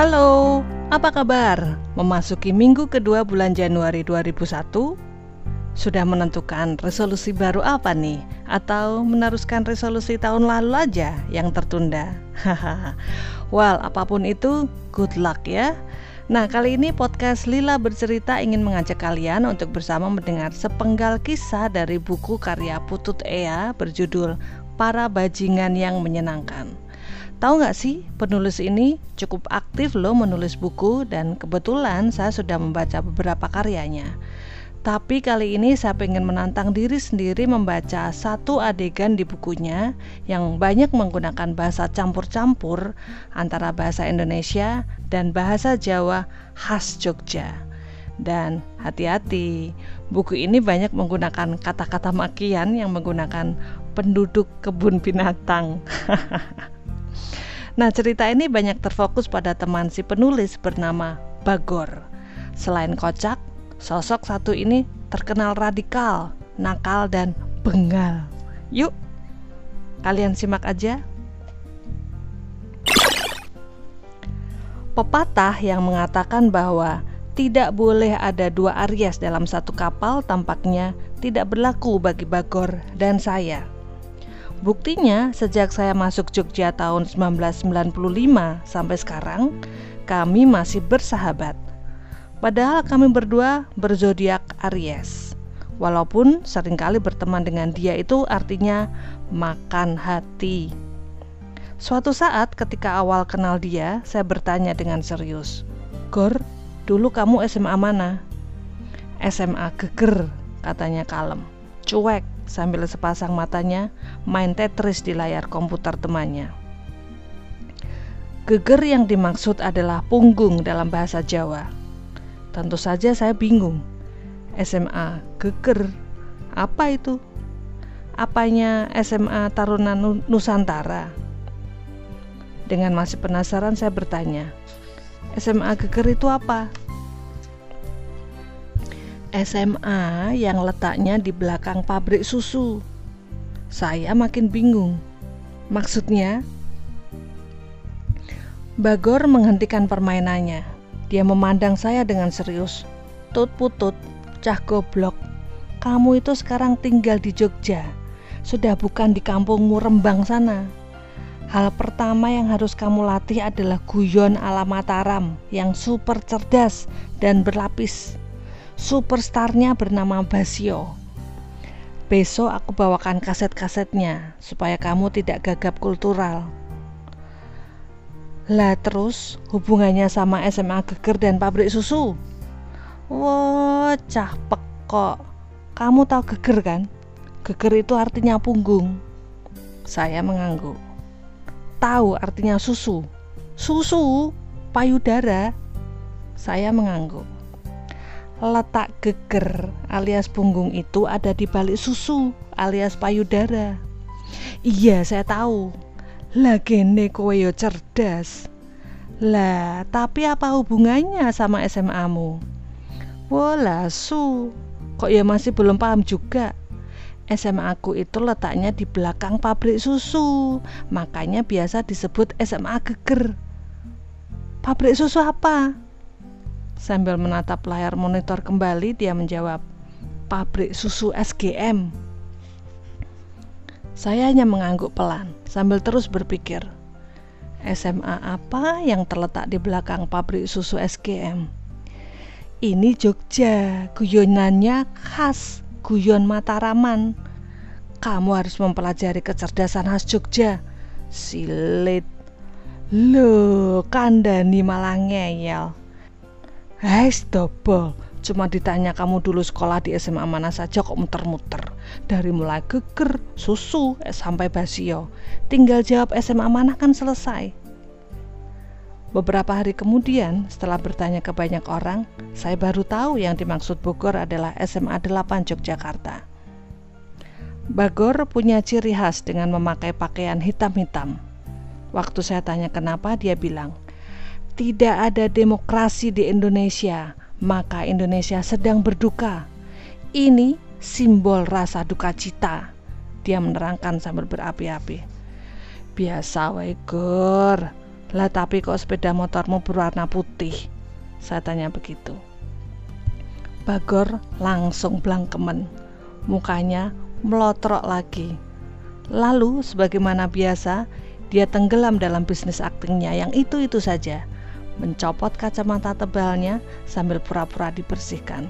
Halo, apa kabar? Memasuki minggu kedua bulan Januari 2001 Sudah menentukan resolusi baru apa nih? Atau meneruskan resolusi tahun lalu aja yang tertunda? Hahaha Well, apa pun itu, good luck ya Nah, kali ini podcast Lila Bercerita ingin mengajak kalian untuk bersama mendengar sepenggal kisah dari buku karya Putut Ea berjudul Para Bajingan yang Menyenangkan. Tahu nggak sih, penulis ini cukup aktif loh menulis buku dan kebetulan saya sudah membaca beberapa karyanya. Tapi kali ini saya ingin menantang diri sendiri membaca satu adegan di bukunya yang banyak menggunakan bahasa campur-campur antara bahasa Indonesia dan bahasa Jawa khas Jogja. Dan hati-hati, buku ini banyak menggunakan kata-kata makian yang menggunakan penduduk kebun binatang. Nah, cerita ini banyak terfokus pada teman si penulis bernama Bagor. Selain kocak, sosok satu ini terkenal radikal, nakal, dan bengal. Yuk, kalian simak aja. Pepatah yang mengatakan bahwa tidak boleh ada dua Aries dalam satu kapal tampaknya tidak berlaku bagi Bagor dan saya. Buktinya, sejak saya masuk Jogja tahun 1995 sampai sekarang, kami masih bersahabat. Padahal kami berdua berzodiak Aries. Walaupun sering kali berteman dengan dia itu artinya makan hati. Suatu saat ketika awal kenal dia, saya bertanya dengan serius, "Gor, dulu kamu SMA mana?" SMA Geger, katanya kalem. Cuek, sambil sepasang matanya main Tetris di layar komputer temannya. Geger yang dimaksud adalah punggung dalam bahasa Jawa. Tentu saja saya bingung. SMA geger, apa itu? Apanya SMA Taruna Nusantara? Dengan masih penasaran saya bertanya, SMA geger itu apa? SMA yang letaknya di belakang pabrik susu. Saya makin bingung. Maksudnya, Bagor menghentikan permainannya. Dia memandang saya dengan serius. Tut putut, cah goblok. Kamu itu sekarang tinggal di Jogja. Sudah bukan di kampungmu Rembang sana. Hal pertama yang harus kamu latih adalah guyon ala Mataram yang super cerdas dan berlapis superstarnya bernama Basio. Besok aku bawakan kaset-kasetnya supaya kamu tidak gagap kultural. Lah terus hubungannya sama SMA Geger dan pabrik susu? Wah, cah pekok. Kamu tahu geger kan? Geger itu artinya punggung. Saya mengangguk. Tahu artinya susu. Susu, payudara. Saya mengangguk letak geger alias punggung itu ada di balik susu alias payudara. Iya, saya tahu. Gene kowe yo cerdas. Lah, tapi apa hubungannya sama SMA-mu? Wala su. Kok ya masih belum paham juga? SMA aku itu letaknya di belakang pabrik susu, makanya biasa disebut SMA geger. Pabrik susu apa? Sambil menatap layar monitor kembali, dia menjawab, "Pabrik susu SGM." Saya hanya mengangguk pelan sambil terus berpikir, SMA apa yang terletak di belakang pabrik susu SGM? Ini Jogja, guyonannya khas, guyon Mataraman. Kamu harus mempelajari kecerdasan khas Jogja. Silit. Loh, kandani malah ngeyel. Hei double Cuma ditanya kamu dulu sekolah di SMA mana saja kok muter-muter Dari mulai geger, susu, eh, sampai basio Tinggal jawab SMA mana kan selesai Beberapa hari kemudian, setelah bertanya ke banyak orang, saya baru tahu yang dimaksud Bogor adalah SMA 8 Yogyakarta. Bagor punya ciri khas dengan memakai pakaian hitam-hitam. Waktu saya tanya kenapa, dia bilang, tidak ada demokrasi di Indonesia, maka Indonesia sedang berduka. Ini simbol rasa duka cita. Dia menerangkan sambil berapi-api. Biasa wae Lah tapi kok sepeda motormu berwarna putih? Saya tanya begitu. Bagor langsung blangkemen. Mukanya melotrok lagi. Lalu sebagaimana biasa, dia tenggelam dalam bisnis aktingnya yang itu-itu saja. Mencopot kacamata tebalnya sambil pura-pura dibersihkan.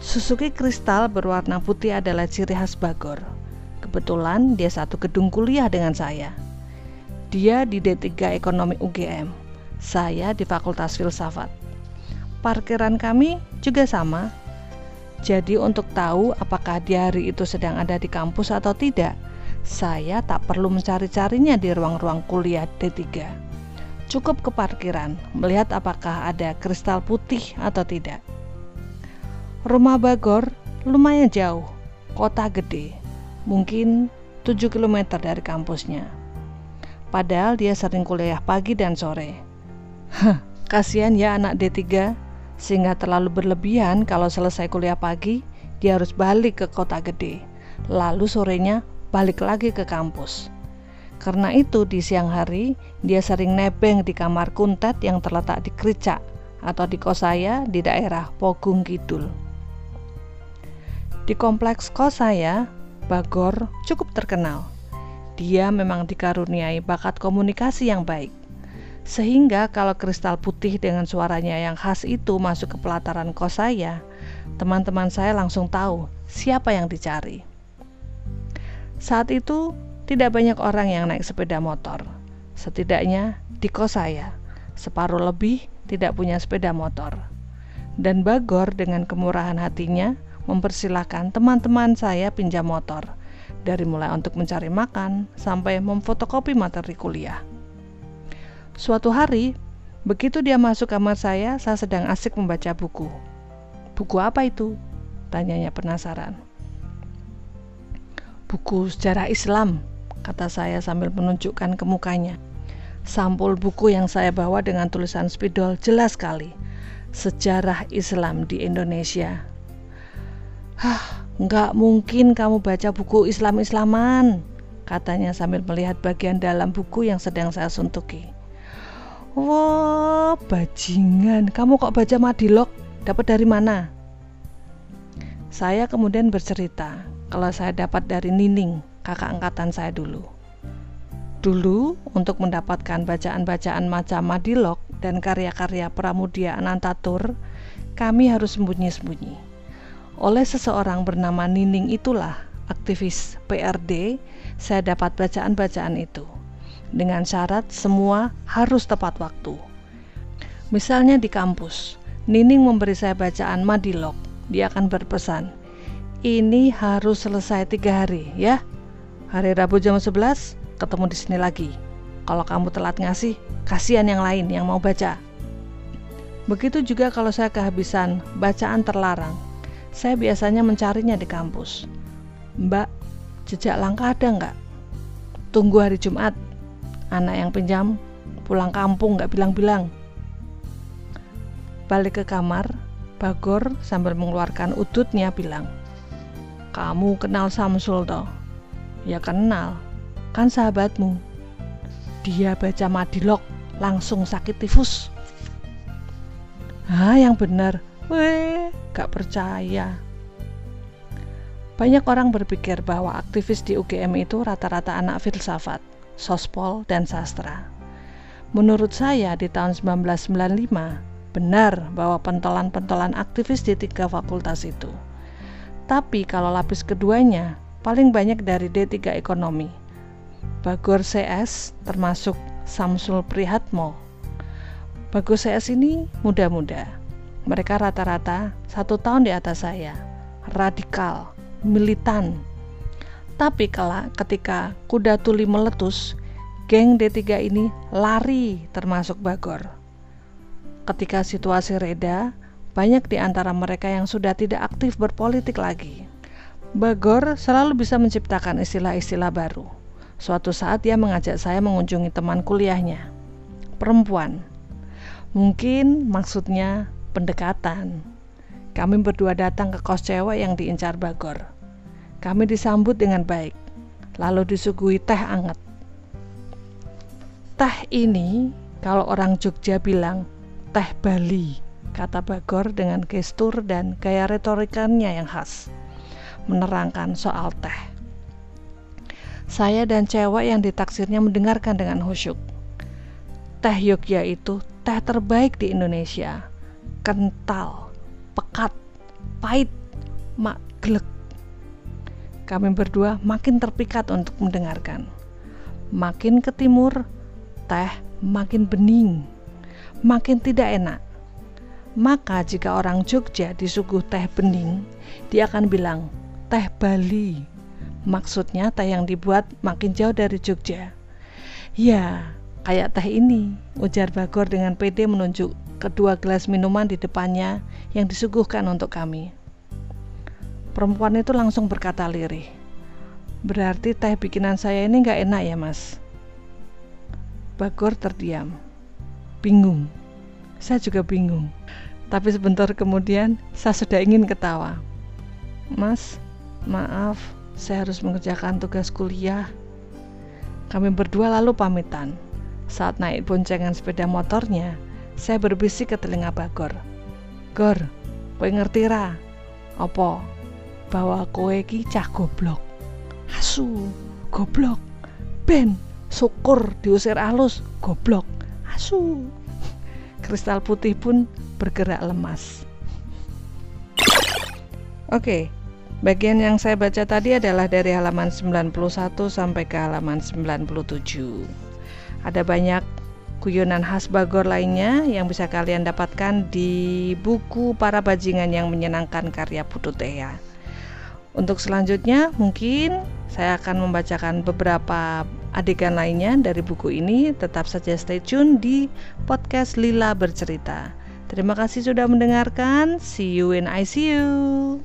Suzuki Kristal berwarna putih adalah ciri khas Bagor. Kebetulan dia satu gedung kuliah dengan saya. Dia di D3 Ekonomi UGM, saya di Fakultas Filsafat. Parkiran kami juga sama. Jadi untuk tahu apakah di hari itu sedang ada di kampus atau tidak, saya tak perlu mencari-carinya di ruang-ruang kuliah D3. Cukup ke parkiran, melihat apakah ada kristal putih atau tidak. Rumah Bagor lumayan jauh, kota gede, mungkin 7 km dari kampusnya. Padahal dia sering kuliah pagi dan sore. Kasihan ya anak D3, sehingga terlalu berlebihan kalau selesai kuliah pagi, dia harus balik ke kota gede. Lalu sorenya balik lagi ke kampus. Karena itu di siang hari, dia sering nebeng di kamar kuntet yang terletak di Kricak atau di kos saya di daerah Pogung Kidul. Di kompleks kos saya, Bagor cukup terkenal dia memang dikaruniai bakat komunikasi yang baik. Sehingga kalau kristal putih dengan suaranya yang khas itu masuk ke pelataran kos saya, teman-teman saya langsung tahu siapa yang dicari. Saat itu tidak banyak orang yang naik sepeda motor. Setidaknya di kos saya, separuh lebih tidak punya sepeda motor. Dan Bagor dengan kemurahan hatinya mempersilahkan teman-teman saya pinjam motor dari mulai untuk mencari makan sampai memfotokopi materi kuliah. Suatu hari, begitu dia masuk kamar saya, saya sedang asik membaca buku. Buku apa itu? Tanyanya penasaran. Buku sejarah Islam, kata saya sambil menunjukkan ke mukanya. Sampul buku yang saya bawa dengan tulisan spidol jelas sekali. Sejarah Islam di Indonesia. Hah, Nggak mungkin kamu baca buku Islam-Islaman, katanya sambil melihat bagian dalam buku yang sedang saya suntuki. Wah, bajingan, kamu kok baca Madilog? Dapat dari mana? Saya kemudian bercerita kalau saya dapat dari Nining, kakak angkatan saya dulu. Dulu, untuk mendapatkan bacaan-bacaan macam Madilog dan karya-karya Pramudia Anantatur, kami harus sembunyi-sembunyi oleh seseorang bernama Nining itulah aktivis PRD, saya dapat bacaan-bacaan itu. Dengan syarat semua harus tepat waktu. Misalnya di kampus, Nining memberi saya bacaan Madilog. Dia akan berpesan, ini harus selesai tiga hari ya. Hari Rabu jam 11, ketemu di sini lagi. Kalau kamu telat ngasih, kasihan yang lain yang mau baca. Begitu juga kalau saya kehabisan bacaan terlarang, saya biasanya mencarinya di kampus. Mbak, jejak langkah ada nggak? Tunggu hari Jumat. Anak yang pinjam pulang kampung nggak bilang-bilang. Balik ke kamar, Bagor sambil mengeluarkan udutnya bilang, Kamu kenal Samsul toh? Ya kenal, kan sahabatmu. Dia baca madilok, langsung sakit tifus. Ah, yang benar, Weh, gak percaya. Banyak orang berpikir bahwa aktivis di UGM itu rata-rata anak filsafat, sospol, dan sastra. Menurut saya di tahun 1995, benar bahwa pentolan-pentolan aktivis di tiga fakultas itu. Tapi kalau lapis keduanya, paling banyak dari D3 Ekonomi. Bagor CS termasuk Samsul Prihatmo. Bagor CS ini muda-muda mereka rata-rata satu tahun di atas saya, radikal, militan. Tapi kala ketika kuda tuli meletus, geng D3 ini lari termasuk Bagor. Ketika situasi reda, banyak di antara mereka yang sudah tidak aktif berpolitik lagi. Bagor selalu bisa menciptakan istilah-istilah baru. Suatu saat dia mengajak saya mengunjungi teman kuliahnya, perempuan. Mungkin maksudnya pendekatan. Kami berdua datang ke kos cewek yang diincar Bagor. Kami disambut dengan baik, lalu disuguhi teh anget. Teh ini kalau orang Jogja bilang teh Bali, kata Bagor dengan gestur dan gaya retorikannya yang khas, menerangkan soal teh. Saya dan cewek yang ditaksirnya mendengarkan dengan khusyuk. Teh Yogya itu teh terbaik di Indonesia. Kental, pekat, pahit, mak glek. Kami berdua makin terpikat untuk mendengarkan. Makin ke timur, teh makin bening, makin tidak enak. Maka jika orang Jogja disuguh teh bening, dia akan bilang teh Bali. Maksudnya teh yang dibuat makin jauh dari Jogja. Ya, kayak teh ini, ujar Bagor dengan pede menunjuk kedua gelas minuman di depannya yang disuguhkan untuk kami. Perempuan itu langsung berkata lirih. Berarti teh bikinan saya ini nggak enak ya mas? Bagor terdiam. Bingung. Saya juga bingung. Tapi sebentar kemudian saya sudah ingin ketawa. Mas, maaf, saya harus mengerjakan tugas kuliah. Kami berdua lalu pamitan. Saat naik boncengan sepeda motornya, saya berbisik ke telinga Bagor. Gor, kowe ngerti ra? Apa? Bahwa kowe ki cah goblok. Asu, goblok. Ben, syukur diusir alus goblok asu kristal putih pun bergerak lemas oke bagian yang saya baca tadi adalah dari halaman 91 sampai ke halaman 97 ada banyak guyonan khas Bagor lainnya yang bisa kalian dapatkan di buku Para Bajingan yang Menyenangkan karya Putu Tea. Untuk selanjutnya mungkin saya akan membacakan beberapa adegan lainnya dari buku ini. Tetap saja stay tune di podcast Lila Bercerita. Terima kasih sudah mendengarkan. See you in ICU.